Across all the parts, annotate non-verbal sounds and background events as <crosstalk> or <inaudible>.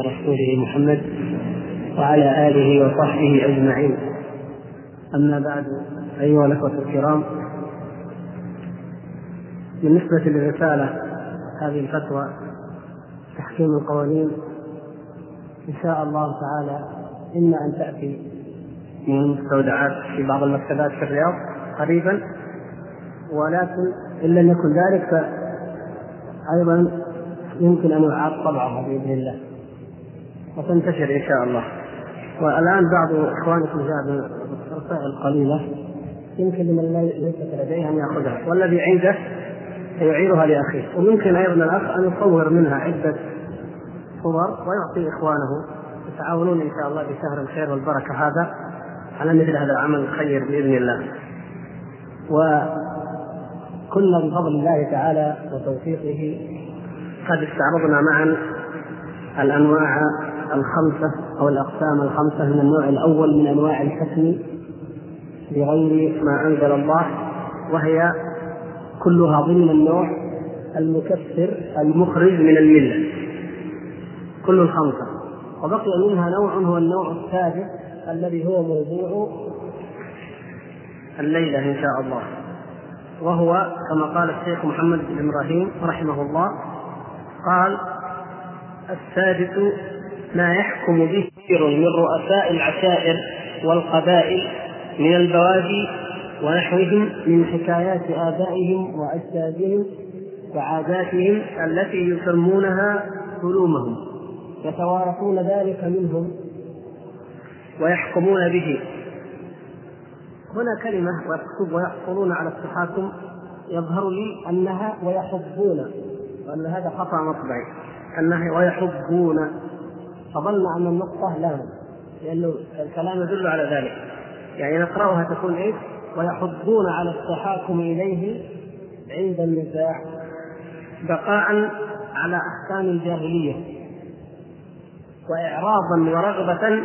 رسوله محمد وعلى آله وصحبه أجمعين. أما بعد أيها الأخوة الكرام بالنسبة للرسالة هذه الفتوى تحكيم القوانين إن شاء الله تعالى إما أن تأتي من المستودعات في بعض المكتبات في الرياض قريبا ولكن إن لم يكن ذلك فأيضا يمكن أن يعاد طبعها بإذن الله. وتنتشر إن شاء الله. والآن بعض إخوانكم جاء برسائل قليلة يمكن لمن ليست لديه أن يأخذها. والذي عنده فيعيرها لأخيه. ويمكن أيضا الأخ أن يصور منها عدة صور ويعطي إخوانه. يتعاونون إن شاء الله بشهر الخير والبركة هذا على مثل هذا العمل الخير بإذن الله. وكنا بفضل الله تعالى وتوفيقه. قد استعرضنا معا الأنواع الخمسة أو الأقسام الخمسة من النوع الأول من أنواع الحكم بغير ما أنزل الله وهي كلها ضمن النوع المكفر المخرج من الملة. كل الخمسة. وبقي منها نوع هو النوع السادس الذي هو موضوع الليلة إن شاء الله. وهو كما قال الشيخ محمد بن إبراهيم رحمه الله قال السادس ما يحكم به كثير من رؤساء العشائر والقبائل من البوادي ونحوهم من حكايات آبائهم وأجدادهم وعاداتهم التي يسمونها سلومهم. يتوارثون ذلك منهم ويحكمون به. هنا كلمة ويكتب ويحصلون على التحاكم يظهر لي أنها ويحبون وأن هذا خطأ مطبعي. أنها ويحبون. فظن أن النقطة لام لأنه الكلام يدل على ذلك. يعني نقرأها تكون إيش؟ ويحضون على التحاكم إليه عند النزاع بقاء على أحكام الجاهلية وإعراضا ورغبة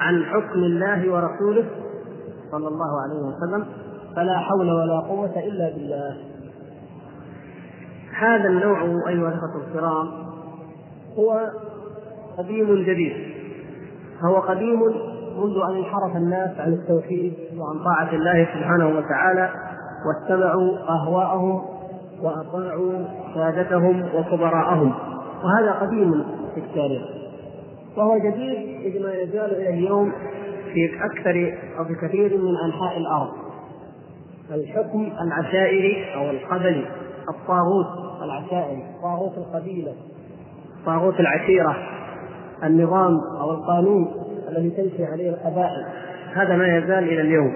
عن حكم الله ورسوله صلى الله عليه وسلم فلا حول ولا قوة إلا بالله. هذا النوع أيها الأخوة الكرام هو قديم جديد. فهو قديم منذ أن انحرف الناس عن التوحيد وعن طاعة الله سبحانه وتعالى واتبعوا أهواءهم وأطاعوا سادتهم وكبراءهم. وهذا قديم في التاريخ. وهو جديد إذ ما يزال إلى اليوم في أكثر أو في كثير من أنحاء الأرض. الحكم العشائري أو القبلي الطاغوت العشائري طاغوت القبيلة طاغوت العشيرة. النظام أو القانون الذي تمشي عليه القبائل. هذا ما يزال إلى اليوم.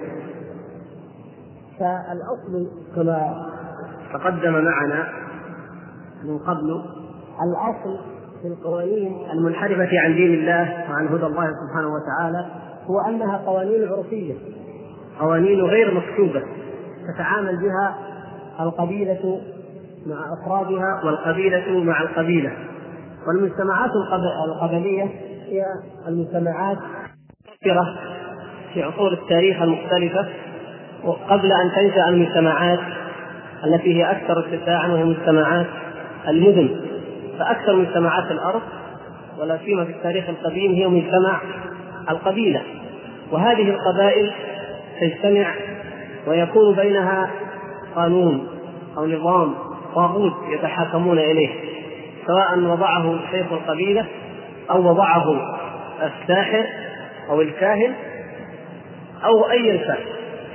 فالأصل كما تقدم معنا من قبل الأصل في القوانين المنحرفة عن دين الله وعن هدى الله سبحانه وتعالى هو أنها قوانين عرفية قوانين غير مكتوبة تتعامل بها القبيلة مع أفرادها والقبيلة مع القبيلة. والمجتمعات القبلية هي المجتمعات كثيرة في عصور التاريخ المختلفة قبل أن تنشأ المجتمعات التي هي أكثر اتساعا وهي مجتمعات المدن. فأكثر مجتمعات الأرض ولا سيما في التاريخ القديم هي مجتمع القبيلة. وهذه القبائل تجتمع ويكون بينها قانون أو نظام طاغوت يتحاكمون إليه. سواء وضعه شيخ القبيلة أو وضعه الساحر أو الكاهن أو أي كان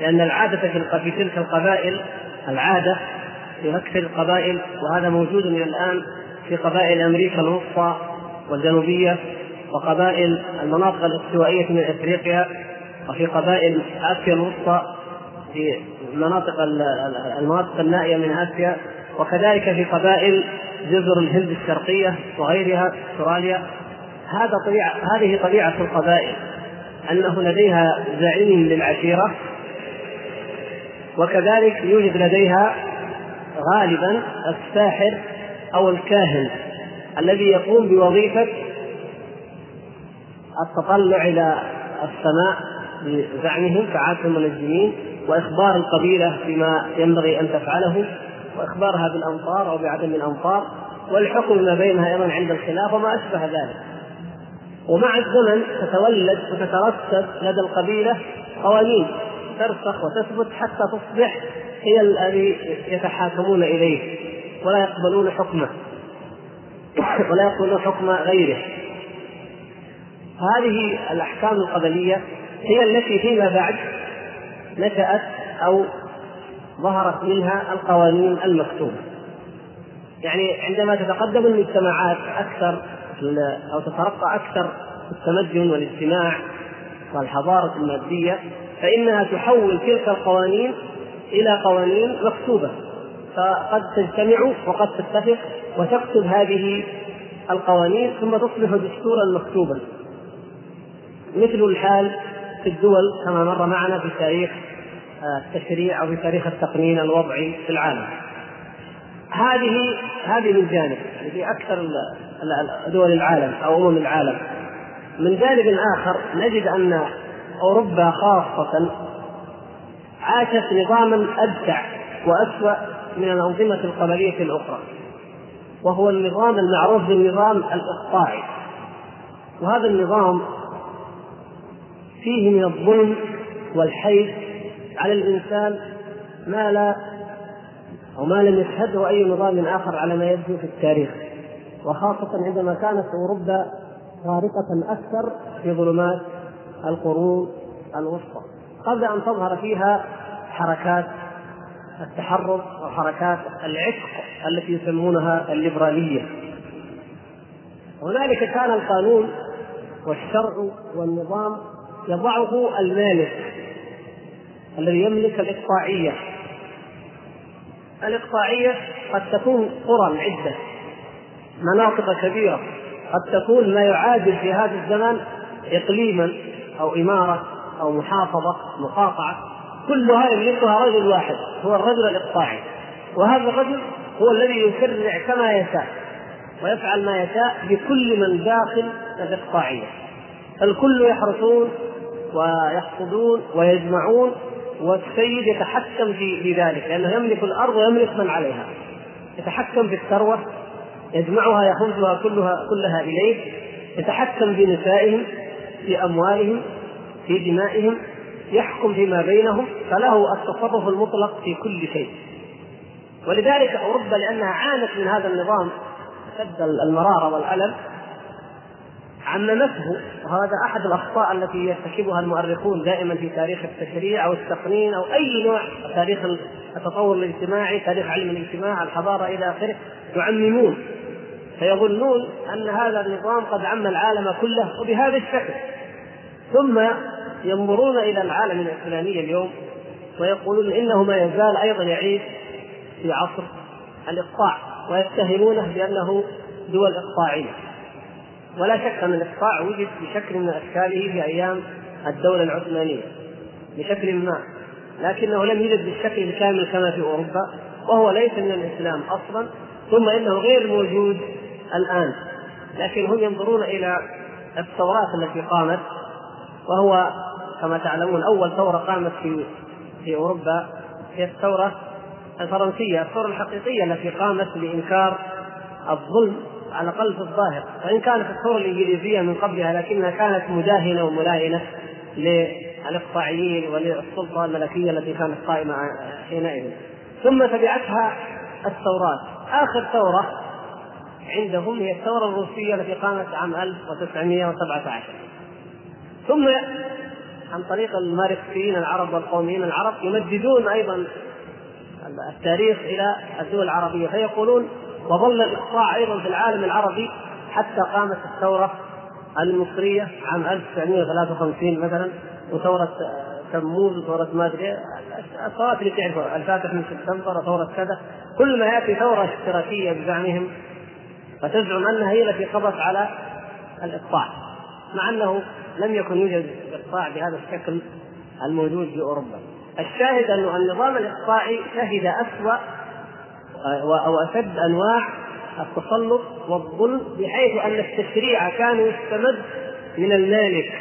لأن العادة في تلك القبائل العادة في أكثر القبائل وهذا موجود من الآن في قبائل أمريكا الوسطى والجنوبية وقبائل المناطق الاستوائية من أفريقيا وفي قبائل آسيا الوسطى في مناطق المناطق النائية من آسيا وكذلك في قبائل جزر الهند الشرقية وغيرها أستراليا. هذا طبيعة هذه طبيعة القبائل. أنه لديها زعيم للعشيرة. وكذلك يوجد لديها غالبا الساحر أو الكاهن الذي يقوم بوظيفة التطلع إلى السماء بزعمهم كعادة المنجمين وإخبار القبيلة بما ينبغي أن تفعله. وإخبارها بالامطار أو بعدم الامطار والحكم ما بينها أيضا عند الخلاف وما أشبه ذلك. ومع الزمن تتولد وتترسب لدى القبيلة قوانين ترسخ وتثبت حتى تصبح هي الذي يتحاكمون إليه ولا يقبلون حكمه ولا يقبلون حكم غيره. هذه الأحكام القبلية هي التي فيما بعد نشأت أو ظهرت منها القوانين المكتوبة. يعني عندما تتقدم المجتمعات أكثر أو تترقى أكثر التمدن والاجتماع والحضارة المادية فإنها تحول تلك القوانين إلى قوانين مكتوبة. فقد تجتمع وقد تتفق وتكتب هذه القوانين ثم تصبح دستورا مكتوبا. مثل الحال في الدول كما مر معنا في تاريخ التشريع أو في تاريخ التقنين الوضعي في العالم. هذه هذه من جانب في أكثر دول العالم أو أمم العالم. من جانب آخر نجد أن أوروبا خاصة عاشت نظاما أبدع وأسوأ من الأنظمة القبلية الأخرى. وهو النظام المعروف بالنظام الإقطاعي. وهذا النظام فيه من الظلم والحيف على الإنسان ما لا أو ما لم يشهده أي نظام آخر على ما يبدو في التاريخ. وخاصة عندما كانت أوروبا غارقة أكثر في ظلمات القرون الوسطى. قبل أن تظهر فيها حركات التحرر وحركات العشق التي يسمونها الليبرالية. هنالك كان القانون والشرع والنظام يضعه المالك الذي يملك الإقطاعية. الإقطاعية قد تكون قرى عدة مناطق كبيرة قد تكون ما يعادل في هذا الزمان إقليما أو إمارة أو محافظة مقاطعة. كلها يملكها رجل واحد هو الرجل الإقطاعي. وهذا الرجل هو الذي يشرع كما يشاء ويفعل ما يشاء بكل من داخل الإقطاعية. الكل يحرسون ويحصدون ويجمعون والسيد يتحكم في ذلك لأنه يملك الأرض ويملك من عليها. يتحكم في الثروة يجمعها ياخذها كلها كلها إليه. يتحكم في نسائهم في أموالهم في دمائهم يحكم فيما بينهم فله التصرف المطلق في كل شيء. ولذلك أوروبا لأنها عانت من هذا النظام أشد المرارة والألم. عممته وهذا أحد الأخطاء التي يرتكبها المؤرخون دائما في تاريخ التشريع أو التقنين أو أي نوع تاريخ التطور الاجتماعي، تاريخ علم الاجتماع، الحضارة إلى آخره، يعممون. فيظنون أن هذا النظام قد عم العالم كله وبهذا الشكل. ثم ينظرون إلى العالم الإسلامي اليوم ويقولون إنه ما يزال أيضا يعيش في عصر الإقطاع ويتهمونه بأنه دول إقطاعية. ولا شك أن الإقطاع وجد بشكل من أشكاله في أيام الدولة العثمانية. بشكل ما. لكنه لم يوجد بالشكل الكامل كما في أوروبا وهو ليس من الإسلام أصلا ثم إنه غير موجود الآن. لكن هم ينظرون إلى الثورات التي قامت وهو كما تعلمون أول ثورة قامت في في أوروبا. هي الثورة الفرنسية الثورة الحقيقية التي قامت بإنكار الظلم على الأقل في الظاهر. وإن كانت الثورة الإنجليزية من قبلها لكنها كانت مداهنة وملاينه للإقطاعيين وللسلطة الملكية التي كانت قائمة حينئذ. ثم تبعتها الثورات. آخر ثورة عندهم هي الثورة الروسية التي قامت عام 1917 ثم عن طريق الماركسيين العرب والقوميين العرب يمددون أيضا التاريخ إلى الدول العربية. فيقولون وظل الاقطاع أيضا في العالم العربي حتى قامت الثورة المصرية عام 1953 مثلا وثورة تموز وثورة ما أدري الثورات اللي تعرفها الفاتح من سبتمبر وثورة كذا. كل ما يأتي ثورة اشتراكية بزعمهم فتزعم أنها هي التي قضت على الاقطاع مع أنه لم يكن يوجد اقطاع بهذا الشكل الموجود في أوروبا. الشاهد أن النظام الاقطاعي شهد أسوأ أو أشد أنواع التسلط والظلم بحيث أن التشريع كان يستمد من المالك.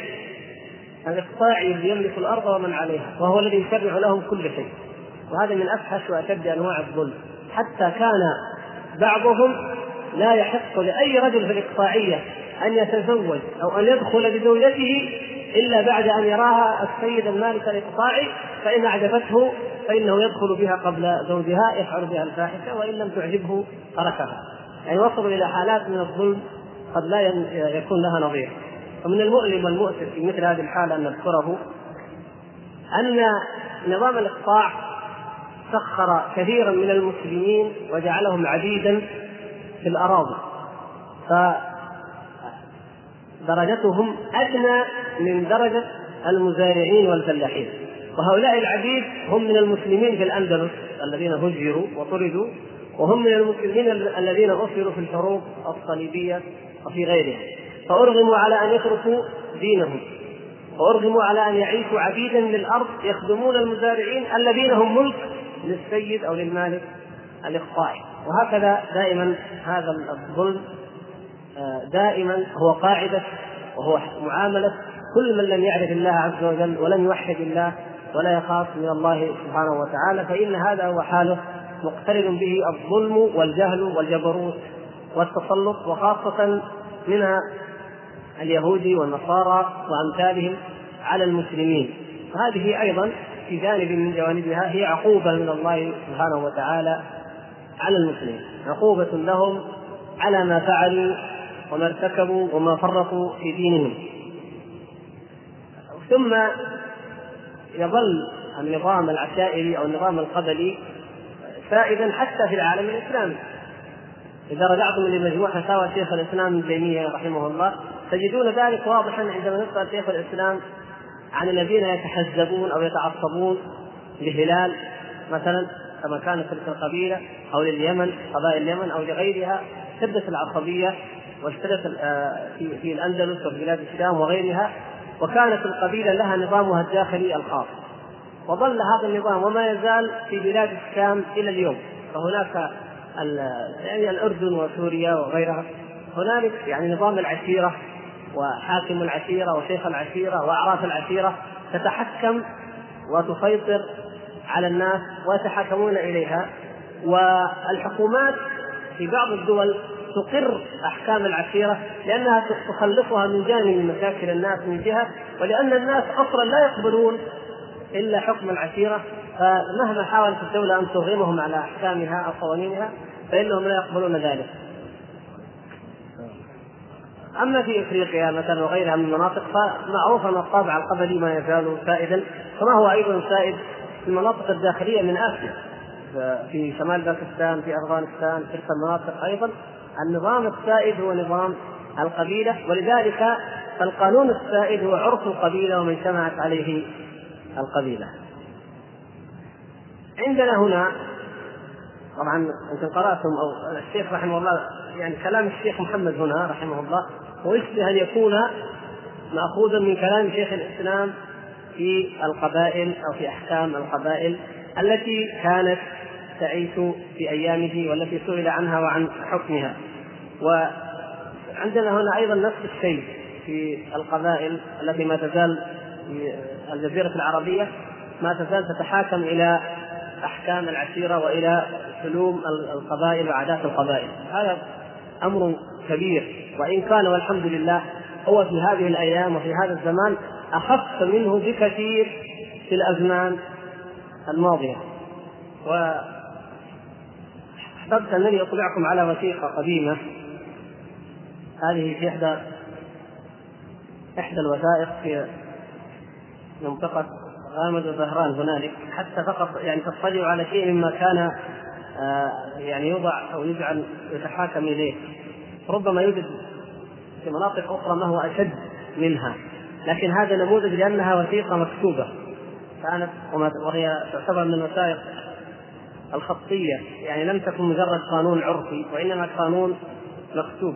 الاقطاعي الذي يملك الأرض ومن عليها وهو الذي يشرع لهم كل شيء. وهذا من افحش وأشد أنواع الظلم. حتى كان بعضهم لا يحق لأي رجل في الإقطاعية أن يتزوج أو أن يدخل بزوجته إلا بعد أن يراها السيد المالك الإقطاعي فإن أعجبته فإنه يدخل بها قبل زوجها يفعل بها الفاحشة وإن لم تعجبه تركها. يعني وصلوا إلى حالات من الظلم قد لا يكون لها نظير. ومن المؤلم والمؤسف في مثل هذه الحالة أن نذكره أن نظام الإقطاع سخر كثيرا من المسلمين وجعلهم عبيدا في الأراضي. فدرجتهم أدنى من درجة المزارعين والفلاحين. وهؤلاء العبيد هم من المسلمين في الأندلس الذين هجروا وطردوا وهم من المسلمين الذين أسروا في الحروب الصليبية وفي غيرها. فأرغموا على أن يتركوا دينهم. وارغموا على أن يعيشوا عبيدا للأرض يخدمون المزارعين الذين هم ملك للسيد أو للمالك الاقطاعي وهكذا دائما هذا الظلم آه، دائما هو قاعدة وهو معاملة كل من لم يعرف الله عز وجل ولم يوحد الله ولا يخاف من الله سبحانه وتعالى فإن هذا هو حاله. مقترن به الظلم والجهل والجبروت والتسلط وخاصة من اليهود والنصارى وأمثالهم على المسلمين. وهذه أيضا في جانب من جوانبها هي عقوبة من الله سبحانه وتعالى على المسلمين. عقوبة لهم على ما فعلوا وما ارتكبوا وما فرطوا في دينهم. ثم يظل النظام العشائري أو النظام القبلي سائدا حتى في العالم الإسلامي. إذا رجعتم لمجموع فتاوى شيخ الإسلام ابن تيمية رحمه الله تجدون ذلك واضحا عندما يسأل شيخ الإسلام عن الذين يتحزبون أو يتعصبون لهلال مثلا كما كانت تلك القبيلة أو لليمن قبائل اليمن أو لغيرها شدت العصبية واشتدت آه، في في الأندلس وفي بلاد الشام وغيرها وكانت القبيلة لها نظامها الداخلي الخاص. وظل هذا النظام وما يزال في بلاد الشام إلى اليوم. فهناك يعني الأردن وسوريا وغيرها. هنالك يعني نظام العشيره وحاكم العشيره وشيخ العشيره وأعراف العشيره تتحكم وتسيطر على الناس ويتحاكمون إليها. والحكومات في بعض الدول تقر أحكام العشيره لأنها تخلصها من جانب مشاكل الناس من جهة ولأن الناس أصلا لا يقبلون إلا حكم العشيره فمهما حاولت الدولة أن ترغمهم على أحكامها أو قوانينها فإنهم لا يقبلون ذلك. أما في إفريقيا مثلا وغيرها من المناطق فمعروف ان الطابع القبلي ما يزال سائدا كما هو أيضا سائد في المناطق الداخلية من آسيا في شمال باكستان في أفغانستان تلك المناطق أيضا النظام السائد هو نظام القبيلة ولذلك القانون السائد هو عرف القبيلة ومن اجتمعت عليه القبيلة. عندنا هنا طبعا أنتم قرأتم أو الشيخ رحمه الله يعني كلام الشيخ محمد هنا رحمه الله ويشبه أن يكون ماخوذا من كلام شيخ الإسلام في القبائل أو في أحكام القبائل التي كانت تعيش في أيامه والتي سئل عنها وعن حكمها. وعندنا هنا أيضا نفس الشيء في القبائل التي ما تزال في الجزيرة العربية ما تزال تتحاكم إلى أحكام العشيرة وإلى سلوم القبائل وعادات القبائل. هذا أمر كبير. وإن كان والحمد لله هو في هذه الأيام وفي هذا الزمان أخف منه بكثير في الأزمان الماضية. و أحببت انني اطلعكم على وثيقة قديمة. هذه في احدى إحدى الوثائق في منطقة غامد وزهران هنالك. حتى فقط يعني تطلعوا على شيء مما كان آه يعني يوضع أو يجعل يتحاكم إليه. ربما يوجد في مناطق أخرى ما هو أشد منها. لكن هذا نموذج لأنها وثيقة مكتوبة. كانت وهي تعتبر من الوثائق الخطية يعني لم تكن مجرد قانون عرفي وإنما قانون مكتوب.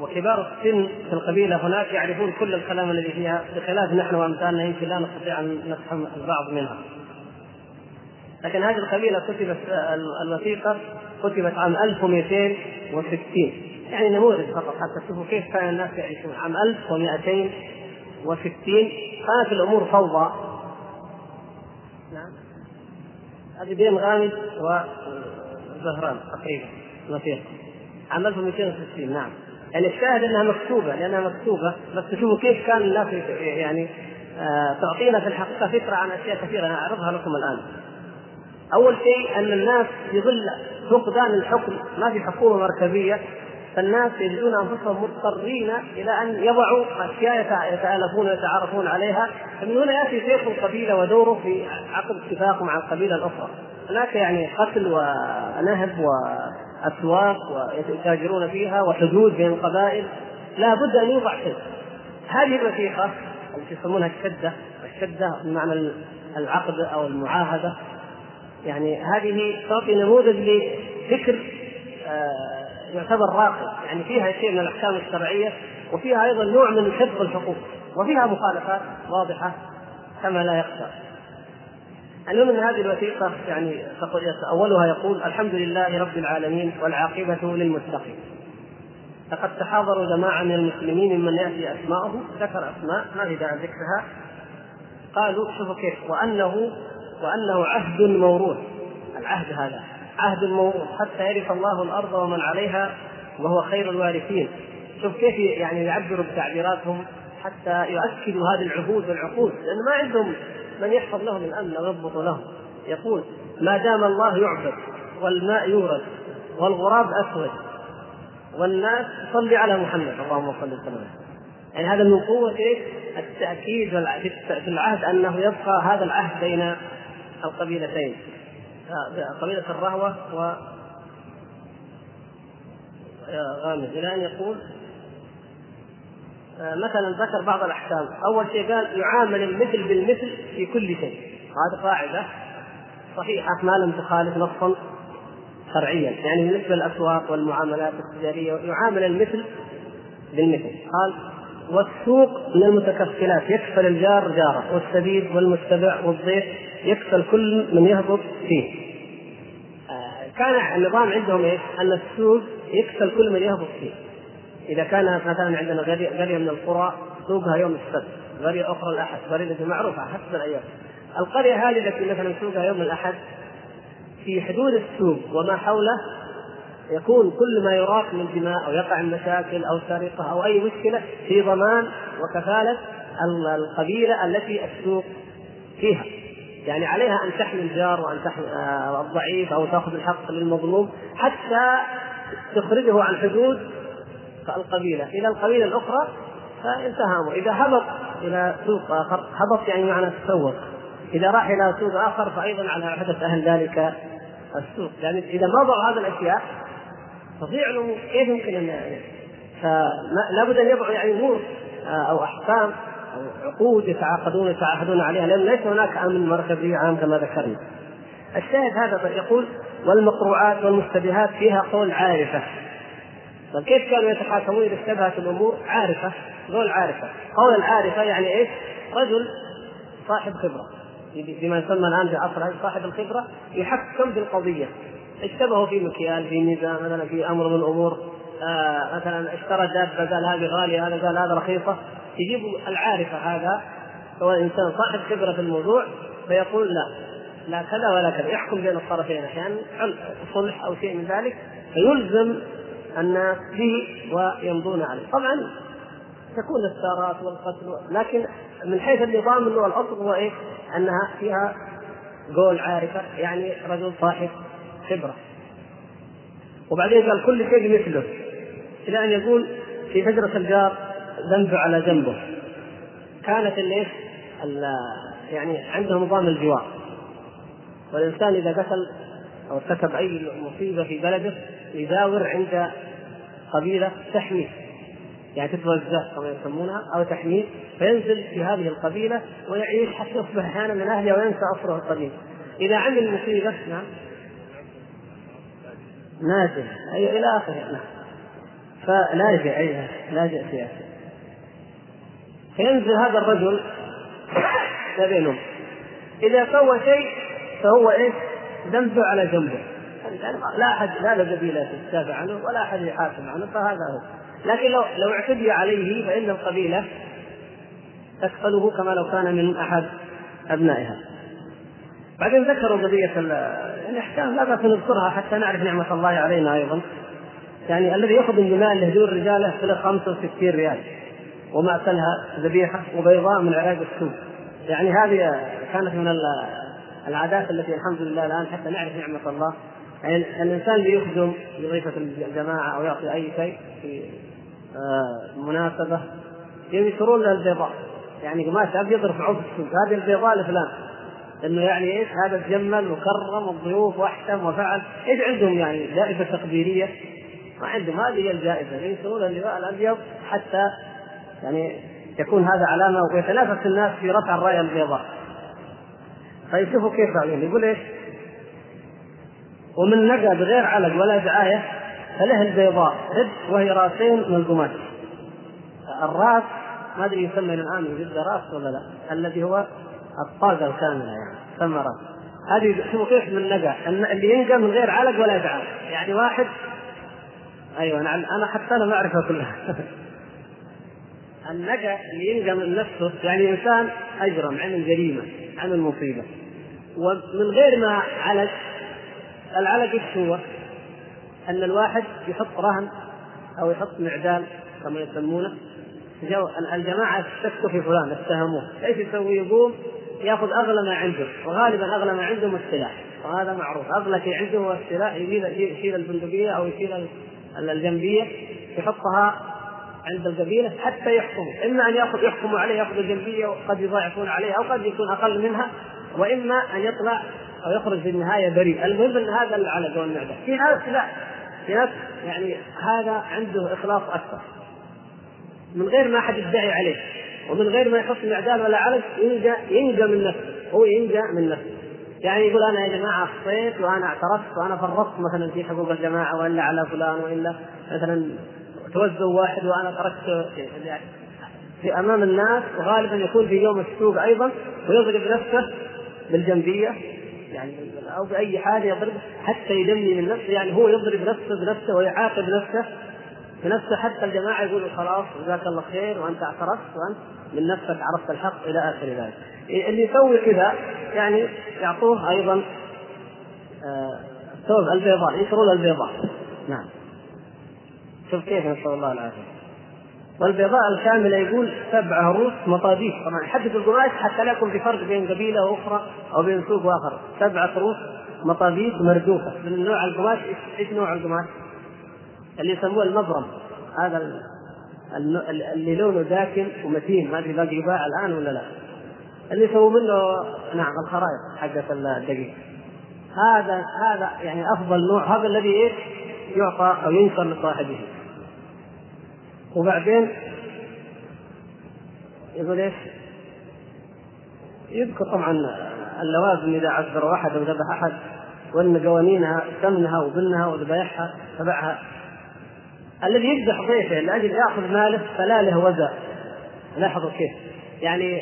وكبار السن في القبيلة هناك يعرفون كل الكلام الذي فيها بخلاف نحن وأمثالنا يمكن لا نستطيع أن نفهم البعض منها. لكن هذه القبيلة كتبت الوثيقة كتبت عام 1260 يعني نموذج فقط حتى تشوفوا كيف كان الناس يعيشون. عام 1260 كانت الأمور فوضى نعم هذه بين غامد وزهران تقريبا. الوثيقه عام 1260 نعم. يعني الشاهد أنها مكتوبة لأنها مكتوبة بس تشوفوا كيف كان الناس يعني آه تعطينا في الحقيقة فكرة عن أشياء كثيرة أنا أعرضها لكم الآن. أول شيء أن الناس في ظل فقدان الحكم. ما في حكومة مركزية فالناس يجدون أنفسهم مضطرين إلى أن يضعوا أشياء يتالفون ويتعارفون عليها فمن هنا يأتي شيخ القبيله ودوره في عقد اتفاق مع القبيلة الأخرى. هناك يعني قتل ونهب وأسواق ويتاجرون فيها وحدود بين القبائل لا بد أن يوضع شيء. هذه الوثيقه التي يسمونها الشدة الشدة بمعنى العقد أو المعاهدة. يعني هذه تعطي نموذج لفكر آه، يعتبر راقي. يعني فيها شيء من الأحكام الشرعية وفيها أيضا نوع من حفظ الحقوق. وفيها مخالفات واضحة كما لا يخشى. المهم إن هذه الوثيقة يعني أولها يقول الحمد لله رب العالمين والعاقبة للمتقين. لقد تحاضروا جماعة من المسلمين ممن يأتي اسماءه ذكر أسماء ما في داعي ذكرها. قالوا شوفوا كيف. وانه وأنه عهد موروث. العهد هذا. عهد موروث حتى يرث الله الأرض ومن عليها وهو خير الوارثين. شوف كيف يعني يعبروا بتعبيراتهم حتى يؤكدوا هذه العهود والعقود لأن ما عندهم من يحفظ لهم الأمن ويضبط لهم. يقول ما دام الله يعبد والماء يورد والغراب أسود والناس تصلي على محمد اللهم صل وسلم يعني هذا من قوة التأكيد في العهد أنه يبقى هذا العهد بين القبيلتين. قبيلة الرهوة و غامز إلى أن يقول آه، مثلا ذكر بعض الأحكام. أول شيء قال يعامل المثل بالمثل في كل شيء. هذه قاعدة صحيحة ما لم تخالف نصا شرعيا. يعني بالنسبة للأسواق والمعاملات التجارية يعامل المثل بالمثل. قال والسوق من المتكفلات يكفل الجار جاره والسبيل والمتبع والضيف يكفل كل من يهبط فيه. كان النظام عندهم إيش؟ أن السوق يكفل كل من يهبط فيه. إذا كان مثلا عندنا قريه من القرى سوقها يوم السبت قريه أخرى الأحد قريه معروفه حسب الأيام. القرية هذه التي مثلا سوقها يوم الأحد في حدود السوق وما حوله يكون كل ما يراق من دماء أو يقع من مشاكل أو سرقة أو أي مشكلة في ضمان وكفالة القبيلة التي السوق فيها. يعني عليها أن تحمي الجار وأن تحمي آه، الضعيف أو تأخذ الحق للمظلوم حتى تخرجه عن حدود القبيله إلى القبيلة الأخرى فانتهى إذا هبط إلى سوق آخر هبط يعني معنى تسوق. إذا راح إلى سوق آخر فايضا على حدث أهل ذلك السوق. يعني إذا ما ضع هذه الأشياء تضيع الأمور. كيف يمكن ان فلا بد أن يضعوا يعني أمور آه، أو أحكام. عقود يتعاقدون يتعاهدون عليها لأن ليس هناك أمن مركزي عام كما ذكرنا. الشاهد هذا يقول والمقروعات والمشتبهات فيها قول عارفة. طيب كيف كانوا يتحاكمون إذا اشتبهت الأمور؟ عارفة، قول عارفة، قول العارفة يعني إيش؟ رجل صاحب خبرة بما يسمى الآن في عصر صاحب الخبرة يحكم في القضية اشتبهوا في مكيال في ميزان مثلا في أمر من الأمور آه مثلا اشترى دابة قال هذه غالية هذا قال هذا رخيصة يجيبوا العارفة هذا هو انسان صاحب خبرة في الموضوع فيقول لا لا كذا ولا كذا يحكم بين الطرفين أحيانا يعني صلح أو شيء من ذلك فيلزم الناس به ويمضون عليه طبعا تكون الثارات والقتل لكن من حيث النظام انه الأصل هو إيه؟ أنها فيها قول عارفة يعني رجل صاحب خبرة وبعدين قال كل شيء مثله إلى أن يقول في شجره الجار ذنب على جنبه كانت الايش؟ يعني عندهم نظام الجوار. والإنسان إذا قتل أو ارتكب أي مصيبة في بلده يداور عند قبيلة تحميه يعني تتوزع كما يسمونها أو تحميه فينزل في هذه القبيلة ويعيش حتى يصبح أحيانا من اهلها وينسى اصله القديم. إذا عمل مصيبة نعم. نازل أي إلى آخره نعم. فلاجئ أي لاجئ سياسي فينزل هذا الرجل ما بينهم. إذا سوى شيء فهو إيش؟ ذنبه على جنبه. يعني لا أحد لا قبيلة تدافع عنه ولا أحد يحاسب عنه فهذا هو. لكن لو لو اعتدي عليه فإن القبيلة تكفله كما لو كان من أحد أبنائها. بعدين ذكروا قضية أحكام لا بأس نذكرها حتى نعرف نعمة الله علينا أيضا. يعني الذي يخدم بماء لهدوء الرجال يحصل 65 ريال. ومأكلها ذبيحة وبيضاء من عراق السوق. يعني هذه كانت من العادات التي الحمد لله الآن حتى نعرف نعمة الله. يعني الإنسان اللي يخدم بضيفة الجماعة أو يعطي أي شيء في آه، مناسبة ينشرون له البيضاء. يعني قماش ابيض يرفعوه في السوق. هذه البيضاء لفلان. إنه يعني إيش؟ هذا تجمل وكرم الضيوف واحتم وفعل. إيش عندهم يعني؟ جائزة تقديرية. ما عندهم. هذه هي الجائزة. ينشرون اللواء الأبيض حتى يعني يكون هذا علامة ويتنافس الناس في رفع الرايه البيضاء. طيب شوفوا كيف بعدين. يقول إيش؟ ومن نقى بغير علق ولا دعاية فله البيضاء. رد وهي رأسين من القماش الرأس ما أدري يسمى الآن يوجد رأس ولا لا. الذي هو الطاقة الكاملة يعني تسمى رأس. هذه شوفوا كيف من نقى اللي ينقى من غير علق ولا دعاء يعني واحد أيوه نعم أنا حتى أنا ما أعرفها كلها. <laughs> النقى اللي ينقى من نفسه يعني إنسان أجرم عمل جريمة عمل مصيبة. ومن غير ما علق العلق إيش هو؟ أن الواحد يحط رهن أو يحط معدال كما يسمونه. جو الجماعة اشتكوا في فلان اتهموه. إيش يسوي؟ يقوم يأخذ أغلى ما عنده. وغالبا أغلى ما عندهم السلاح. وهذا معروف. أغلى شيء عنده هو السلاح يشيل البندقية أو يشيل الجنبية يحطها عند القبيله حتى يحكموا إما أن ياخذ يحكموا عليه يأخذ الجنبية وقد يضاعفون عليه أو قد يكون أقل منها وإما أن يطلع أو يخرج في النهاية بريء. المهم إن هذا العلق والمعده في ناس لا في ناس يعني هذا عنده إخلاص أكثر. من غير ما أحد يدعي عليه ومن غير ما يحط معدال ولا علق ينجى ينجى من نفسه. هو ينجى من نفسه. يعني يقول أنا يا جماعة أخطيت وأنا اعترفت وأنا فرطت مثلا في حقوق الجماعة وإلا على فلان وإلا مثلا توزوا واحد وأنا تركت في أمام الناس وغالبا يكون في يوم السوق أيضا ويضرب نفسه بالجنبية يعني أو بأي حاجة يضرب حتى يدمي من نفسه يعني هو يضرب نفسه بنفسه ويعاقب نفسه بنفسه حتى الجماعة يقولوا خلاص جزاك الله خير وأنت اعترفت وأنت من نفسك عرفت الحق إلى آخر ذلك. اللي يسوي كذا يعني يعطوه أيضا آه، الثوب البيضاء ينشرون البيضاء. نعم. شوف كيف نسال الله العافية. والبيضاء الكامله يقول سبع عروس مطابيق طبعا حدد القماش حتى لا يكون في فرق بين قبيلة وأخرى أو بين سوق وآخر. سبعه عروس مطابيق مردوفه من نوع القماش؟ إيش نوع القماش؟ اللي يسموه المبرم هذا اللي لونه داكن ومتين. ما أدري باقي يباع الآن ولا لا. اللي يسووا منه نعم الخرائط حقت الدقيق. هذا هذا يعني أفضل نوع. هذا الذي إيش؟ يعطى أو ينشر لصاحبه. وبعدين يقول إيش؟ يذكر طبعا اللوازم إذا عذر احد أو ذبح أحد وإن قوانينها سمنها وبنها وذبائحها تبعها. الذي يذبح ضيفه لأجل يأخذ ماله فلا له وزاء لاحظوا كيف؟ يعني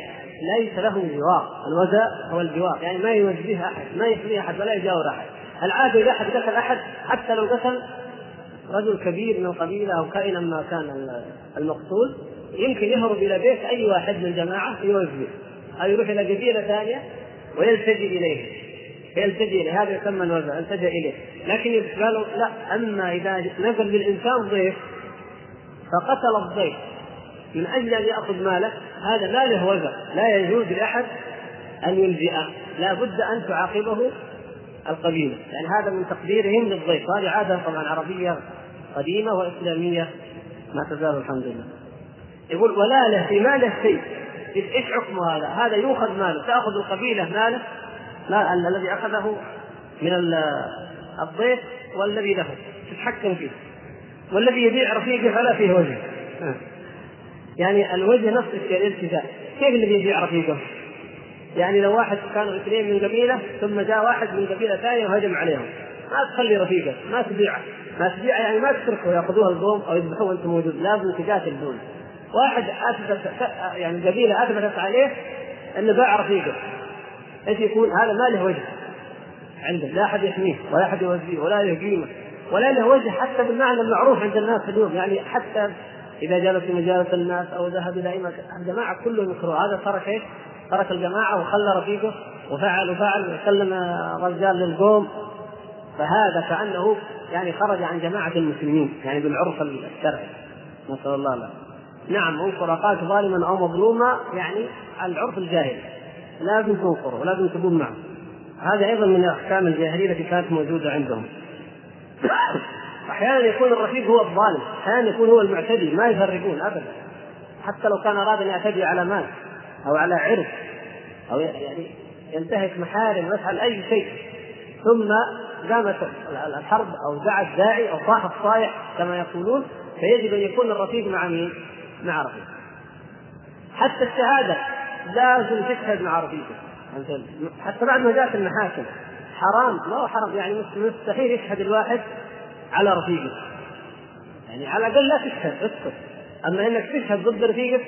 ليس له جوار. الوزاء هو الجوار يعني ما يوجه أحد ما يحمي أحد ولا يجاور أحد. العادة إذا أحد قتل أحد حتى لو قتل رجل كبير من القبيلة أو كائنا ما كان المقتول يمكن يهرب إلى بيت أي واحد من الجماعه يوزي أو يروح إلى قبيله ثانية ويلتجئ إليه. يلتجئ إليه. هذا يسمى الوزع التجأ إليه. لكن قالوا لا أما إذا نزل بالإنسان ضيف فقتل الضيف. من أجل أن يأخذ ماله هذا لا له وزع لا يجوز لأحد أن يلجئه لا بد أن تعاقبه القبيلة. يعني هذا من تقديرهم للضيف. هذه عادة طبعا عربية قديمة وإسلامية. ما تزال الحمد لله. يقول ولا له في ماله شيء إيش حكم هذا؟ هذا يؤخذ ماله. تأخذ القبيلة ماله لا الذي أخذه من الضيف والذي له. تتحكم فيه. والذي يبيع رفيقه فلا فيه وجه. يعني الوجه نفس الشيء الالتزام. كيف الذي يبيع رفيقه؟ يعني لو واحد كانوا اثنين من قبيلة ثم جاء واحد من قبيلة ثانية وهجم عليهم. ما تخلي رفيقك ما تبيعه. ما تبيعه يعني ما تتركه يأخذوها القوم أو يذبحوه وانت موجود. لازم تقاتل دون واحد اثبت يعني قبيله أثبتت عليه انه باع رفيقه. إيش يكون؟ هذا ما له وجه عنده. لا أحد يحميه ولا أحد يوزيه ولا له قيمه ولا له وجه حتى بالمعنى المعروف عند الناس اليوم. يعني حتى إذا جلس في مجالس الناس أو ذهب إلى أي مكان. الجماعة كلهم يكرهوا. هذا ترك إيش؟ ترك الجماعة وخلى رفيقه وفعل وفعل. وسلم رجال للقوم. فهذا كأنه يعني خرج عن جماعة المسلمين يعني بالعرف الشرعي. نسأل الله له نعم انصر اخاك ظالما أو مظلوما يعني العرف الجاهلي. لازم تنصره ولازم تكون معه. هذا أيضا من احكام الجاهلية التي كانت موجودة عندهم. أحيانا يكون الرفيق هو الظالم أحيانا يكون هو المعتدي ما يفرقون ابدا. حتى لو كان أراد أن يعتدي على مال أو على عرض أو يعني ينتهك محارم ويفعل أي شيء. ثم قامت الحرب أو دعا الداعي أو صاح الصايح كما يقولون فيجب أن يكون الرفيق مع مين؟ مع رفيق حتى الشهادة لازم تشهد مع رفيقك حتى بعد ما جاءت المحاكم. حرام ما هو حرام. يعني مستحيل يشهد الواحد على رفيقه. يعني على الأقل لا تشهد اسكت. أما إنك تشهد ضد رفيقك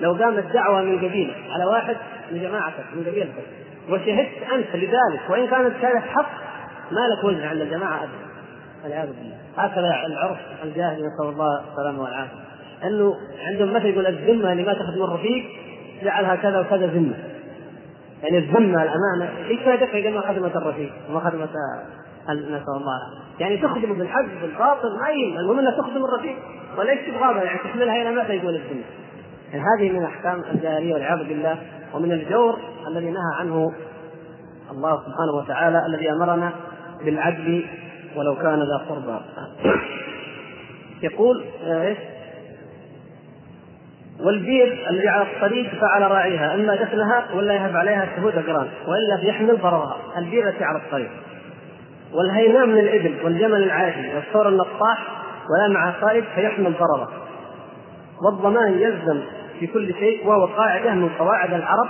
لو قامت دعوة من قبيلة على واحد من جماعتك من قبيلتك وشهدت أنت لذلك وإن كانت شهاده حق ما لك وجه عند الجماعة ابدا. والعياذ بالله. هكذا العرف الجاهلي نسأل الله السلامة والعافية. انه عندهم مثل يقول الذمة اللي ما تاخذ من الرفيق جعلها كذا وكذا ذمة. يعني الذمة الأمانة إيش فائدتها اذا ما خدمت الرفيق وما خدمت نسأل الله يعني تخدم بالحق بالباطل ما المهم إنها تخدم الرفيق. وليس تبغاها؟ يعني تحملها إلى متى يقول الذمة؟ يعني هذه من احكام الجاهلية والعياذ بالله. ومن الجور الذي نهى عنه الله سبحانه وتعالى الذي أمرنا بالعدل ولو كان ذا قربى. يقول إيش؟ والبير الذي على الطريق فعل راعيها إما دفنها ولا يهب عليها شهود اقران وإلا فيحمل ضررها. البير التي على الطريق. والهيناء من الإبل والجمل العادي والثور النطاح ولا مع قائد فيحمل ضرره والضمان يلزم في كل شيء وهو قاعدة من قواعد العرب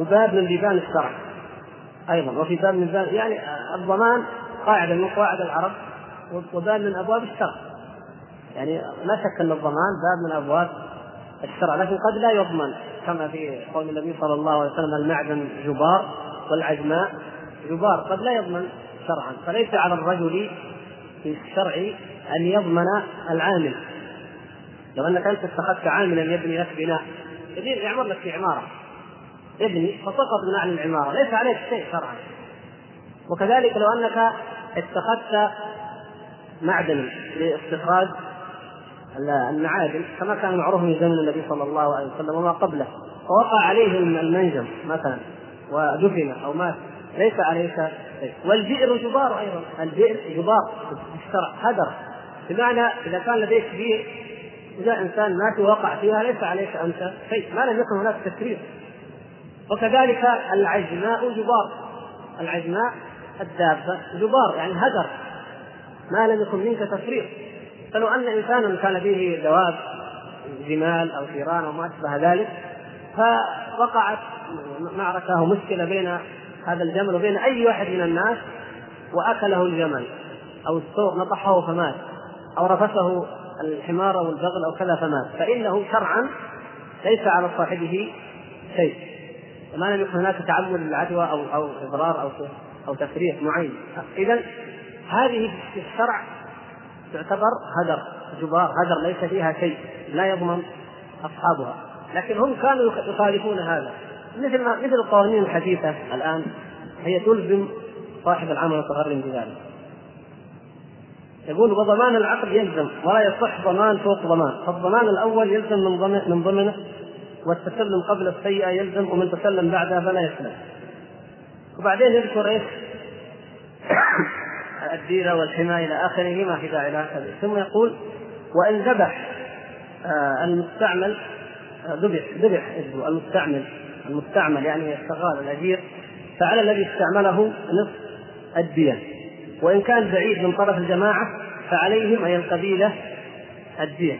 وباب من بيبان الشرع. أيضا وفي باب من باب يعني الضمان قاعدة من قواعد العرب وباب من أبواب الشرع. يعني لا شك أن الضمان باب من أبواب الشرع لكن قد لا يضمن كما في قول النبي صلى الله عليه وسلم المعدن جبار والعجماء جبار. قد لا يضمن شرعا فليس على الرجل في الشرع أن يضمن العامل. لو أنك أنت اتخذت عاملا يبني لك بناء يعمر لك في عمارة. ابني فسقط من اعلى العمارة ليس عليك شيء شرعا. وكذلك لو أنك اتخذت معدنا لاستخراج المعادن كما كان معروف من زمن النبي صلى الله عليه وسلم وما قبله. فوقع عليه المنجم مثلا ودفن أو مات. ليس عليك شيء. والبئر جبار أيضا. البئر جبار. في الشرع هدر. بمعنى إذا كان لديك بئر وجاء إنسان مات ووقع فيها ليس عليك انت شيء. ما لم يكن هناك تكرير وكذلك العجماء جبار. العجماء الدابة جبار يعني هدر. ما لم يكن منك تفريط. فلو أن إنسانا كان به دواب جمال أو ثيران أو ما أشبه ذلك فوقعت معركة أو مشكلة بين هذا الجمل وبين أي واحد من الناس وأكله الجمل. أو الثور نطحه فمات. أو رفسه الحمار أو البغل أو كذا فمات. فإنه شرعا ليس على صاحبه شيء. ما لم يكن هناك تعمد للعدوى أو أو إضرار أو أو تفريط معين. اذا هذه في الشرع تعتبر هدر جبار هدر ليس فيها شيء لا يضمن أصحابها. لكن هم كانوا يخالفون هذا. مثل ما مثل القوانين الحديثة الآن هي تلزم صاحب العمل المتغرم بذلك يقول وضمان العقد يلزم ولا يصح ضمان فوق ضمان. فالضمان الأول يلزم من ضمن من ضمنه والتسلم قبل السيئة يلزم ومن تسلم بعدها فلا يسلم. وبعدين يذكر إيش؟ <coughs> الديره والحماية إلى آخره ما في داعي لها ثم يقول وإن ذبح آه المستعمل آه، ذبح ذبح المستعمل. المستعمل يعني الشغال الأجير. فعلى الذي استعمله نصف الدية. وإن كان بعيد من طرف الجماعة فعليهم أي القبيلة الدية.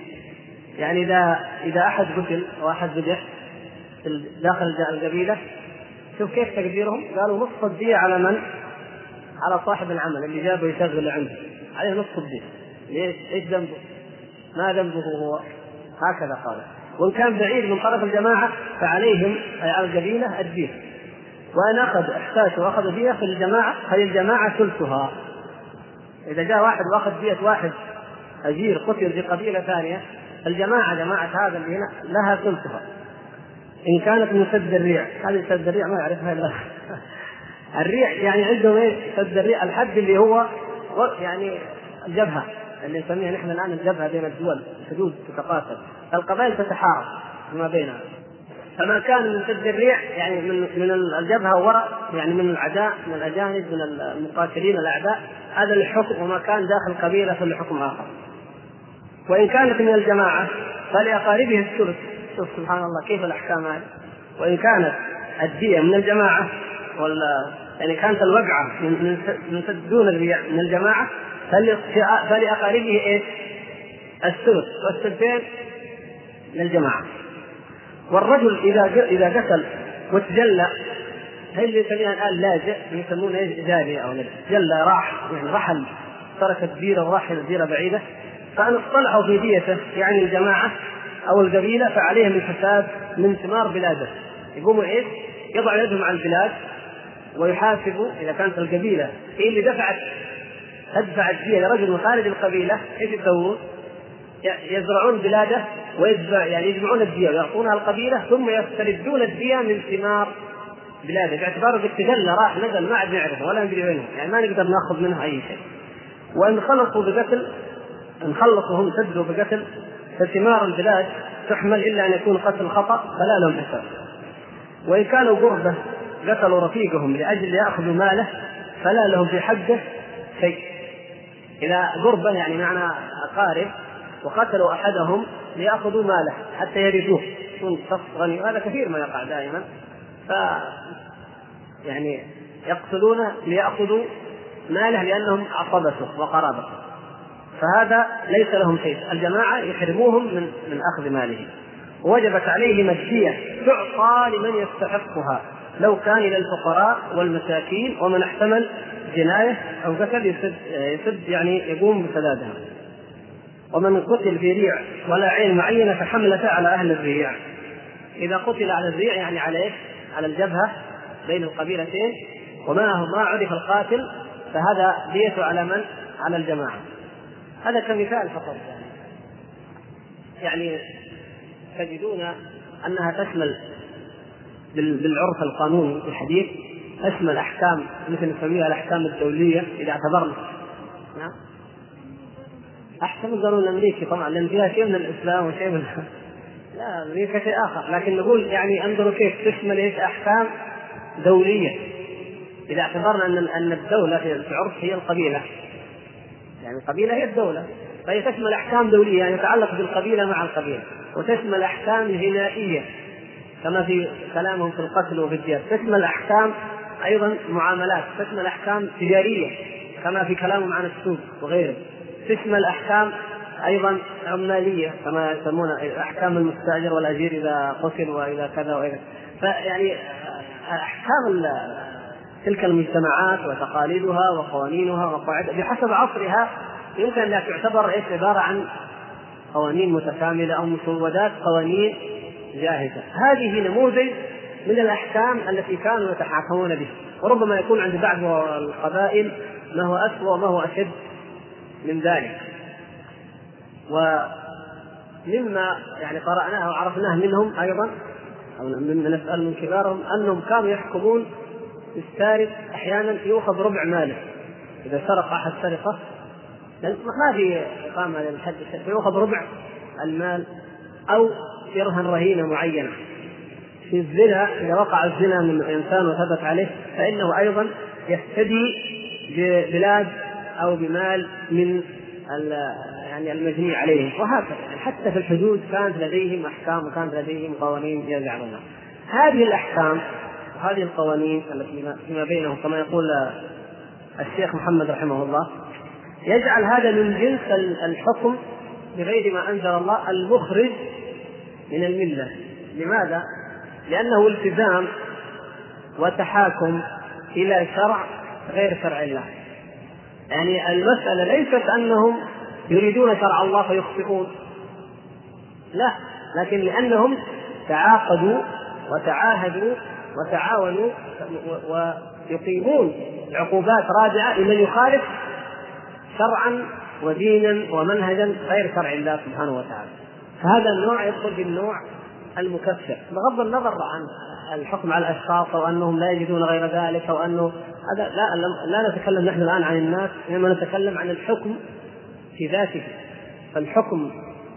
يعني إذا إذا أحد قتل أو أحد ذبح داخل القبيلة شوف كيف تقديرهم قالوا نصف الدية على من؟ على صاحب العمل اللي جابه يشغل عنده عليه نصف الدية ليش؟ إيش ذنبه؟ ما ذنبه هو؟ هكذا قال وإن كان بعيد من طرف الجماعة فعليهم أي على القبيلة الدين وإن أخذ إحساس وأخذ دية فللجماعه فللجماعه ثلثها إذا جاء واحد وأخذ دية واحد أجير قتل في قبيلة ثانية الجماعه جماعة هذا اللي هنا لها ثلثها إن كانت من سد الريع. هذه سد الريع ما يعرفها إلا <laughs> الريع يعني عندهم إيش؟ سد الريع الحد اللي هو يعني الجبهة اللي نسميها نحن الآن الجبهة بين الدول الحدود تتقاتل القبائل تتحارب فيما بينها. فما كان من سد الريع يعني من من الجبهة وراء يعني من العداء من الأجانب من المقاتلين الأعداء هذا الحكم وما كان داخل قبيلة فلحكم آخر. وإن كانت من الجماعة فلأقاربه الثلث. شوف سبحان الله كيف الأحكام هذه؟ وإن كانت الدية من الجماعة ولا يعني كانت الوقعة من من دون الريع من الجماعة فلأقاربه إيش؟ الثلث والثلثين للجماعه والرجل إذا إذا قتل وتجلى هي اللي يسميها الآن لاجئ؟ يسمونه إيش؟ جاري أو جلى راح يعني رحل ترك الديرة وراح إلى ديرة بعيدة. فأن اصطلحوا في ديته يعني الجماعة أو القبيلة فعليهم الحساب من ثمار بلاده يقوموا إيش؟ يضع يدهم على البلاد ويحاسبوا إذا كانت القبيلة هي اللي دفعت تدفع الدية لرجل من خارج القبيلة إيش يسوون؟ يزرعون بلاده ويجمع يعني يجمعون الدية ويعطونها القبيلة ثم يستردون الدية من ثمار بلاده باعتباره قد تجلى راح نزل ما عاد نعرفه ولا ندري وينه يعني ما نقدر ناخذ منه أي شيء وإن خلصوا بقتل إن خلصوا هم سدوا بقتل فثمار البلاد تحمل إلا أن يكون قتل خطأ فلا لهم حساب وإن كانوا قربة قتلوا رفيقهم لأجل يأخذوا ماله فلا لهم في حقه شيء. اذا قربة يعني معنى أقارب وقتلوا أحدهم ليأخذوا ماله حتى يرثوه. يكون شخص غني. وهذا كثير ما يقع دائما. ف يعني يقتلونه ليأخذوا ماله لأنهم عصبته وقرابته فهذا ليس لهم شيء. الجماعة يحرموهم من من أخذ ماله. وجبت عليهم الدية تعطى لمن يستحقها. لو كان إلى الفقراء والمساكين ومن احتمل جناية أو قتل يسد, يسد يعني يقوم بسدادها. ومن قتل في ريع ولا عين معينة فحملته على أهل الريع. إذا قتل على الريع يعني على؟ على الجبهة بين القبيلتين. وما ما عرف القاتل فهذا ديته على من؟ على الجماعة. هذا كمثال فقط. يعني تجدون أنها تشمل بالعرف القانوني الحديث تشمل أحكام مثل نسميها الأحكام الدولية إذا اعتبرنا. نعم. احسن من القانون الأمريكي طبعا لأن فيها شيء من الإسلام وشيء من <laughs> لا أمريكا شيء آخر. لكن نقول يعني انظروا كيف تشمل إيش؟ أحكام دولية. إذا اعتبرنا أن أن الدولة في العرف هي القبيلة. يعني القبيله هي الدولة فهي تشمل أحكام دولية يعني يتعلق بالقبيلة مع القبيلة وتشمل أحكام جنائيه كما في كلامهم في القتل وفي الديات تشمل أحكام أيضا معاملات تشمل أحكام تجارية كما في كلامهم عن السوق وغيره تشمل أحكام أيضا عمالية كما يسمون أحكام المستأجر والأجير إذا قتل وإذا كذا وإذا فيعني أحكام تلك المجتمعات وتقاليدها وقوانينها وقواعدها بحسب عصرها يمكن انها تعتبر إيش؟ عبارة عن قوانين متكاملة أو مسودات قوانين جاهزة. هذه نموذج من الأحكام التي كانوا يتحاكمون بها. وربما يكون عند بعض القبائل ما هو اسوء وما هو أشد من ذلك. ومما يعني قرأناه وعرفناه منهم أيضا أو مما نسأل من كبارهم أنهم كانوا يحكمون بالسارق أحيانا يؤخذ ربع ماله. إذا سرق أحد سرقة ما في إقامة للحد فيؤخذ ربع المال أو يرهن رهينة معينة. في الزنا إذا وقع الزنا من إنسان وثبت عليه فإنه أيضا يفتدي ببلاد أو بمال من يعني المجني عليهم. وهكذا حتى في الحدود كانت لديهم أحكام وكانت لديهم قوانين يجعلونها هذه الأحكام وهذه القوانين التي فيما بينهم كما يقول الشيخ محمد رحمه الله يجعل هذا من جنس الحكم بغير ما أنزل الله المخرج من الملة. لماذا؟ لأنه التزام وتحاكم إلى شرع غير شرع الله. يعني المسألة ليست أنهم يريدون شرع الله فيخطئون. لا لكن لأنهم تعاقدوا وتعاهدوا وتعاونوا ويقيمون عقوبات رادعة لمن يخالف شرعا ودينا ومنهجا غير شرع الله سبحانه وتعالى. فهذا النوع يدخل في النوع المكفر. بغض النظر عن الحكم على الأشخاص أو أنهم لا يجدون غير ذلك أو أنه هذا لا لا نتكلم نحن الآن عن الناس إنما نتكلم عن الحكم في ذاته. فالحكم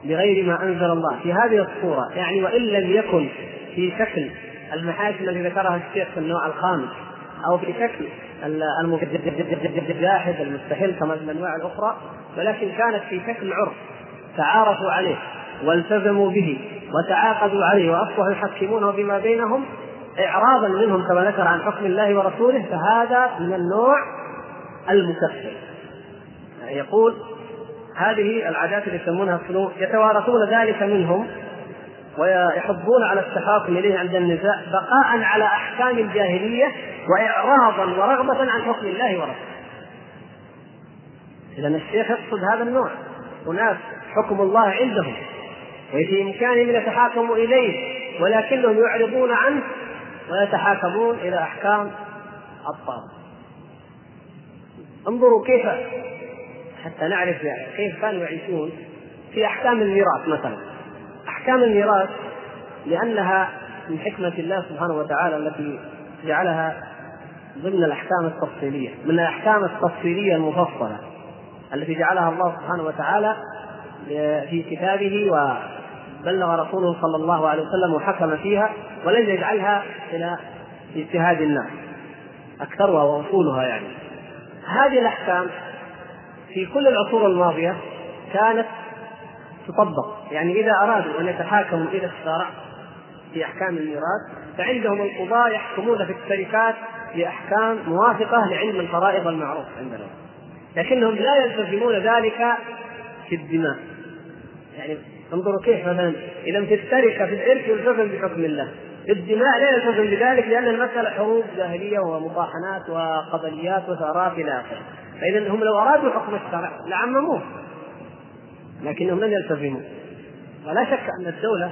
بغير ما أنزل الله في هذه الصورة يعني وإن لم يكن في شكل المحاكم التي ذكرها الشيخ في النوع الخامس أو في شكل الجاحد المستحيل كما في الأنواع الأخرى ولكن كانت في شكل عرف. تعارفوا عليه والتزموا به وتعاقدوا عليه وأصبحوا يحكمونه بما بينهم. اعراضا منهم كما ذكر عن حكم الله ورسوله فهذا من النوع المكفر. يقول هذه العادات اللي يسمونها السلوك يتوارثون ذلك منهم ويحبون على التحاكم إليه عند النزاع بقاء على أحكام الجاهلية واعراضا ورغبة عن حكم الله ورسوله. اذا الشيخ يقصد هذا النوع اناس حكم الله عندهم وفي إمكانهم أن يتحاكموا إليه ولكنهم يعرضون عنه ويتحاكمون إلى أحكام الطاغوت. انظروا كيف حتى نعرف كيف كانوا يعيشون في أحكام الميراث مثلا أحكام الميراث لأنها من حكمة الله سبحانه وتعالى التي جعلها ضمن الأحكام التفصيلية من الأحكام التفصيلية المفصلة التي جعلها الله سبحانه وتعالى في كتابه وبلغ رسوله صلى الله عليه وسلم وحكم فيها ولم يجعلها إلى اجتهاد الناس أكثرها وأصولها يعني. هذه الأحكام في كل العصور الماضية كانت تطبق. يعني إذا أرادوا أن يتحاكموا إلى الشرع في أحكام الميراث فعندهم القضاة يحكمون في الشركات باحكام موافقة لعلم الفرائض المعروف عندنا. لكنهم لا يلتزمون ذلك في الدماء. يعني انظروا كيف مثلا إذا في الشركة في الارث يلتزم بحكم الله. الدماء لا يلتزم بذلك لأن المسألة حروب جاهلية ومطاحنات وقبليات وثارات إلى آخره. فاذا هم لو أرادوا حكم الشرع لعمموه. لكنهم لم يلتزموا. ولا شك أن الدولة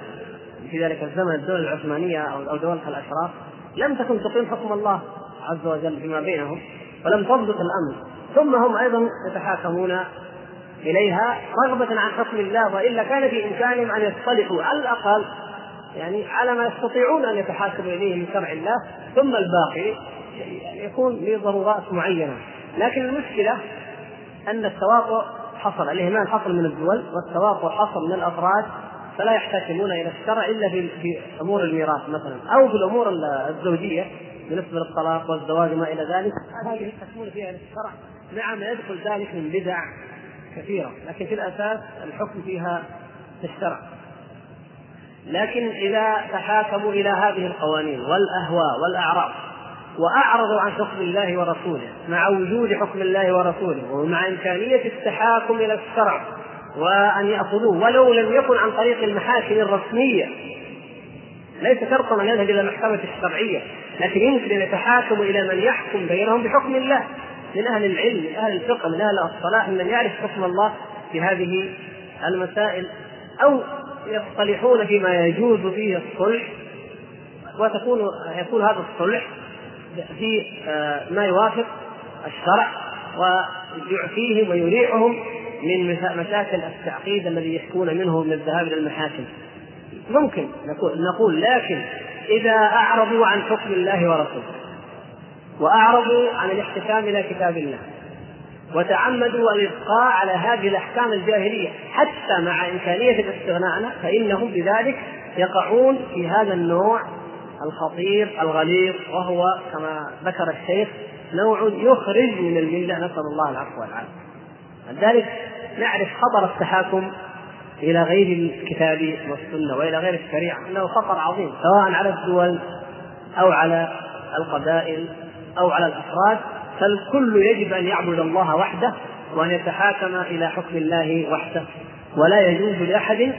في ذلك الزمن الدولة العثمانية أو دولة الأشراف لم تكن تقيم حكم الله عز وجل فيما بينهم ولم تضبط الأمن. ثم هم أيضا يتحاكمون إليها رغبة عن حكم الله وإلا كان في إمكانهم أن يصطلحوا على الأقل يعني على ما يستطيعون أن يتحاكموا إليه من شرع الله. ثم الباقي يكون لضرورات معينة. لكن المشكلة أن التواطؤ حصل الاهمال حصل من الدول والتواطؤ حصل من الأفراد فلا يحتكمون إلى الشرع إلا في في أمور الميراث مثلا أو في الأمور الزوجية بالنسبة للطلاق والزواج وما إلى ذلك. هذه يحتكمون فيها إلى الشرع. نعم يدخل ذلك من بدع كثيرة لكن في الأساس الحكم فيها في الشرع. لكن إذا تحاكموا إلى هذه القوانين والأهواء والاعراض واعرضوا عن حكم الله ورسوله مع وجود حكم الله ورسوله ومع إمكانية التحاكم إلى الشرع وأن يأخذوه ولو لم يكن عن طريق المحاكم الرسمية. ليس شرطا أن يذهب إلى المحكمة الشرعية لكن يمكن أن يتحاكموا إلى من يحكم بينهم بحكم الله. من أهل العلم من أهل الفقه من أهل الصلاح من يعرف حكم الله في هذه المسائل أو يصطلحون فيما يجوز فيه الصلح وتكون يكون هذا الصلح في آه، ما يوافق الشرع ويعفيهم ويريعهم من مشاكل التعقيد الذي يشكون منه من الذهاب إلى المحاكم. ممكن نقول لكن إذا أعرضوا عن حكم الله ورسوله وأعرضوا عن الاحتكام إلى كتاب الله وتعمدوا الإبقاء على هذه الأحكام الجاهلية حتى مع إمكانية الاستغناء عنها فإنهم بذلك يقعون في هذا النوع الخطير الغليظ وهو كما ذكر الشيخ نوع يخرج من الملة نسأل الله العفو والعافية. لذلك نعرف خطر التحاكم إلى غير الكتاب والسنة وإلى غير الشريعة إنه خطر عظيم سواء على الدول أو على القبائل أو على الأفراد فالكل يجب أن يعبد الله وحده وأن يتحاكم إلى حكم الله وحده ولا يجوز لأحد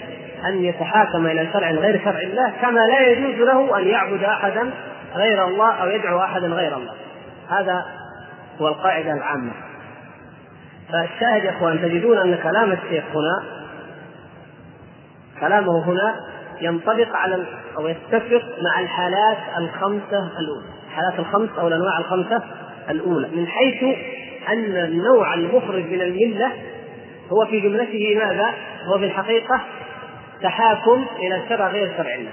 أن يتحاكم إلى شرع غير شرع الله كما لا يجوز له أن يعبد أحدا غير الله أو يدعو أحدا غير الله. هذا هو القاعدة العامة. فالشاهد يا إخوان تجدون أن كلام الشيخ هنا كلامه هنا ينطبق على أو يتفق مع الحالات الخمسة الأولى، الحالات الخمس أو الأنواع الخمسة الأولى، من حيث أن النوع المخرج من الملة هو في جملته ماذا؟ هو في الحقيقة تحاكم إلى شرع غير شرع الله.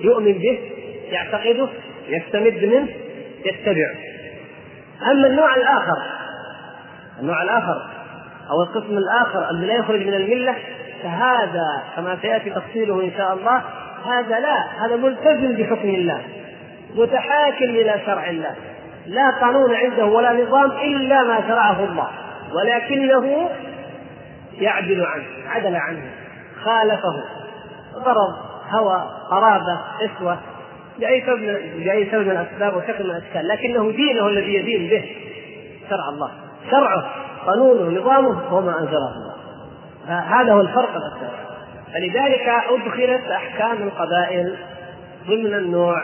يؤمن به يعتقده يستمد منه يتبعه. أما النوع الآخر النوع الآخر أو القسم الآخر الذي لا يخرج من الملة فهذا كما سيأتي تفصيله إن شاء الله هذا لا هذا ملتزم بحكم الله متحاكم إلى شرع الله. لا قانون عنده ولا نظام إلا ما شرعه الله ولكنه يعدل عنه عدل عنه. خالفه. غرض هوى قرابة اسوه باي سبب من الأسباب وشكل من الأشكال لكنه دينه الذي يدين به. شرع الله. شرعه قانونه نظامه هو ما أنزله الله. هذا هو الفرق الأساسي. فلذلك أدخلت أحكام القبائل ضمن النوع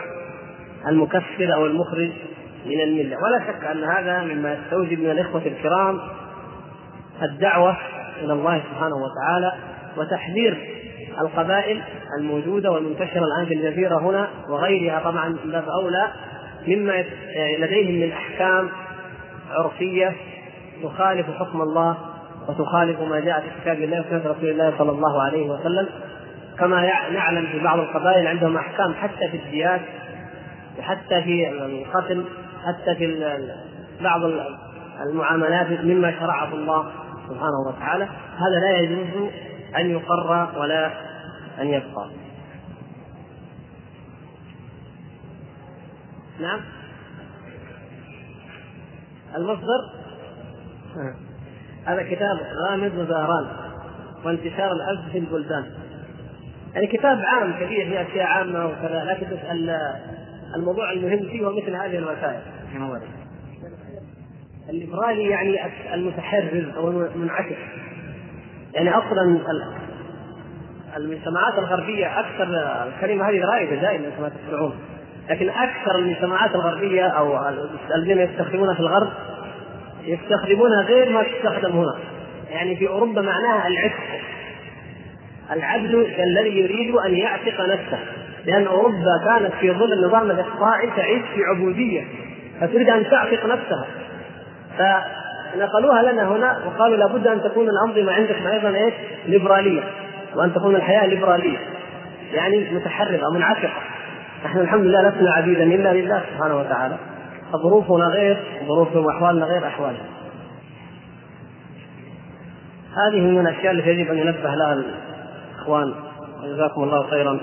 المكفر أو المخرج من الملة. ولا شك أن هذا مما يستوجب من الإخوة الكرام الدعوة إلى الله سبحانه وتعالى وتحذير القبائل الموجودة والمنتشرة الآن في الجزيرة هنا وغيرها طبعا باب أولى مما لديهم من أحكام عرفية تخالف حكم الله وتخالف ما جاء في كتاب الله وسنة رسول الله صلى الله عليه وسلم. كما نعلم في بعض القبائل عندهم أحكام حتى في الديات وحتى في القتل حتى في بعض المعاملات مما شرعه الله سبحانه وتعالى. هذا لا يجوز أن يقر ولا أن يبقى. نعم. المصدر؟ هذا كتاب غامض وزهران وانتشار الألف في البلدان. يعني كتاب عام كبير فيه أشياء عامة وكذا لكن الموضوع المهم فيه هو مثل هذه المسائل الليبرالي يعني المتحرر أو المنعكس. يعني أصلا المجتمعات الغربية أكثر الكلمة هذه رائده دائما كما تسمعون. لكن أكثر المجتمعات الغربية أو الذين يستخدمونها في الغرب يستخدمونها غير ما تستخدم هنا. يعني في أوروبا معناها العتق العبد الذي يريد أن يعتق نفسه. لأن أوروبا كانت في ظل النظام الإقطاعي تعيش في عبودية. فتريد أن تعتق نفسها. فنقلوها لنا هنا وقالوا لابد أن تكون الأنظمة عندكم أيضا إيش؟ ليبرالية. وأن تكون الحياة ليبرالية. يعني متحررة منعتقه نحن الحمد لله لسنا عبيدا إلا لله سبحانه وتعالى. ظروفنا غير ظروفهم وأحوالنا غير احوالهم هذه من الأشياء التي يجب أن ينبه لها الإخوان. جزاكم الله خيرا.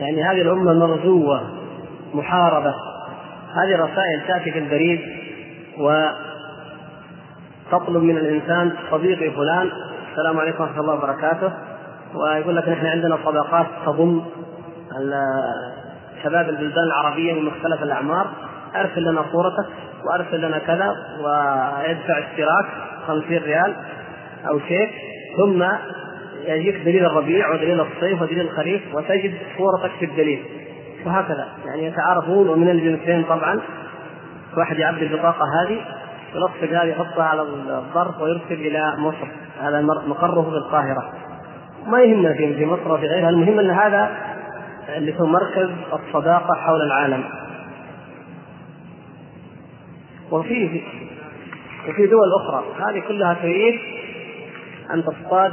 يعني هذه الأمة مرزوه محاربة. هذه الرسائل تأتي في البريد. وتطلب من الإنسان صديقي فلان السلام عليكم ورحمة الله وبركاته. ويقول لك نحن عندنا طبقات تضم شباب البلدان العربية من مختلف الأعمار ارسل لنا صورتك وارسل لنا كذا ويدفع اشتراك 50 ريال أو شيء ثم يجيك دليل الربيع ودليل الصيف ودليل الخريف وتجد صورتك في الدليل. وهكذا يعني يتعارفون ومن الجنسين طبعا. واحد يعبي البطاقة هذه يلصق هذه يحطها على الظرف ويرسل إلى مصر. هذا مقره في القاهرة. ما يهمنا في مصر وفي غيرها المهم أن هذا اللي هو مركز الصداقة حول العالم. وفي وفي دول أخرى. هذه كلها تريد أن تصطاد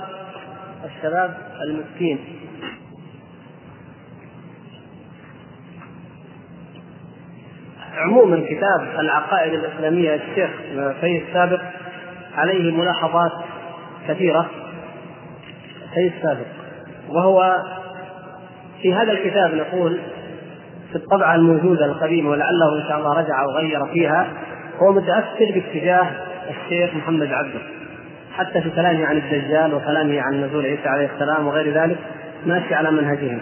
الشباب المسكين. عموما كتاب العقائد الإسلامية للشيخ سيد السابق عليه ملاحظات كثيرة. سيد السابق. وهو في هذا الكتاب نقول في الطبعة الموجودة القديمة ولعله إن شاء الله رجع وغير فيها هو متأثر باتجاه الشيخ محمد عبده. حتى في كلامه عن الدجال وكلامه عن نزول عيسى عليه السلام وغير ذلك ماشي على منهجهم.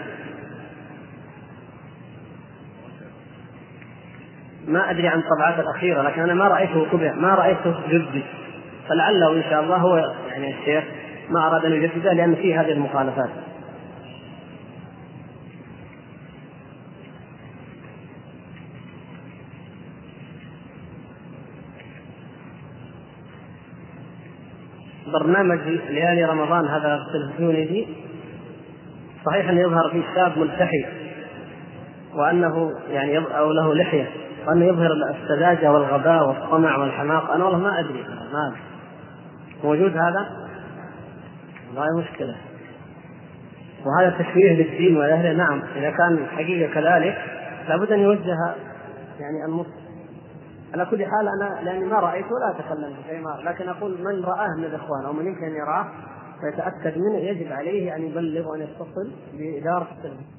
ما أدري عن الطبعات الأخيرة لكن أنا ما رأيته كبع ما رأيته جدي. فلعله إن شاء الله هو يعني الشيخ ما أراد أن يجدده لأن فيه هذه المخالفات. برنامج ليالي رمضان هذا التلفزيوني صحيح انه يظهر فيه شاب ملتحي وأنه يعني أو له لحية. وأنه يظهر السذاجة والغباء والطمع والحماق. أنا والله ما أدري ما أدري. موجود هذا؟ والله مشكلة. وهذا تشويه للدين والاهله نعم إذا كان حقيقة كذلك لابد أن يوجه يعني المسلم على كل حال أنا لأني ما رايت ولا أتكلم في شيء ما. لكن أقول من رآه من الإخوان أو من يمكن أن يراه ويتاكد منه يجب عليه أن يبلغ وأن يتصل بإدارة التلفزيون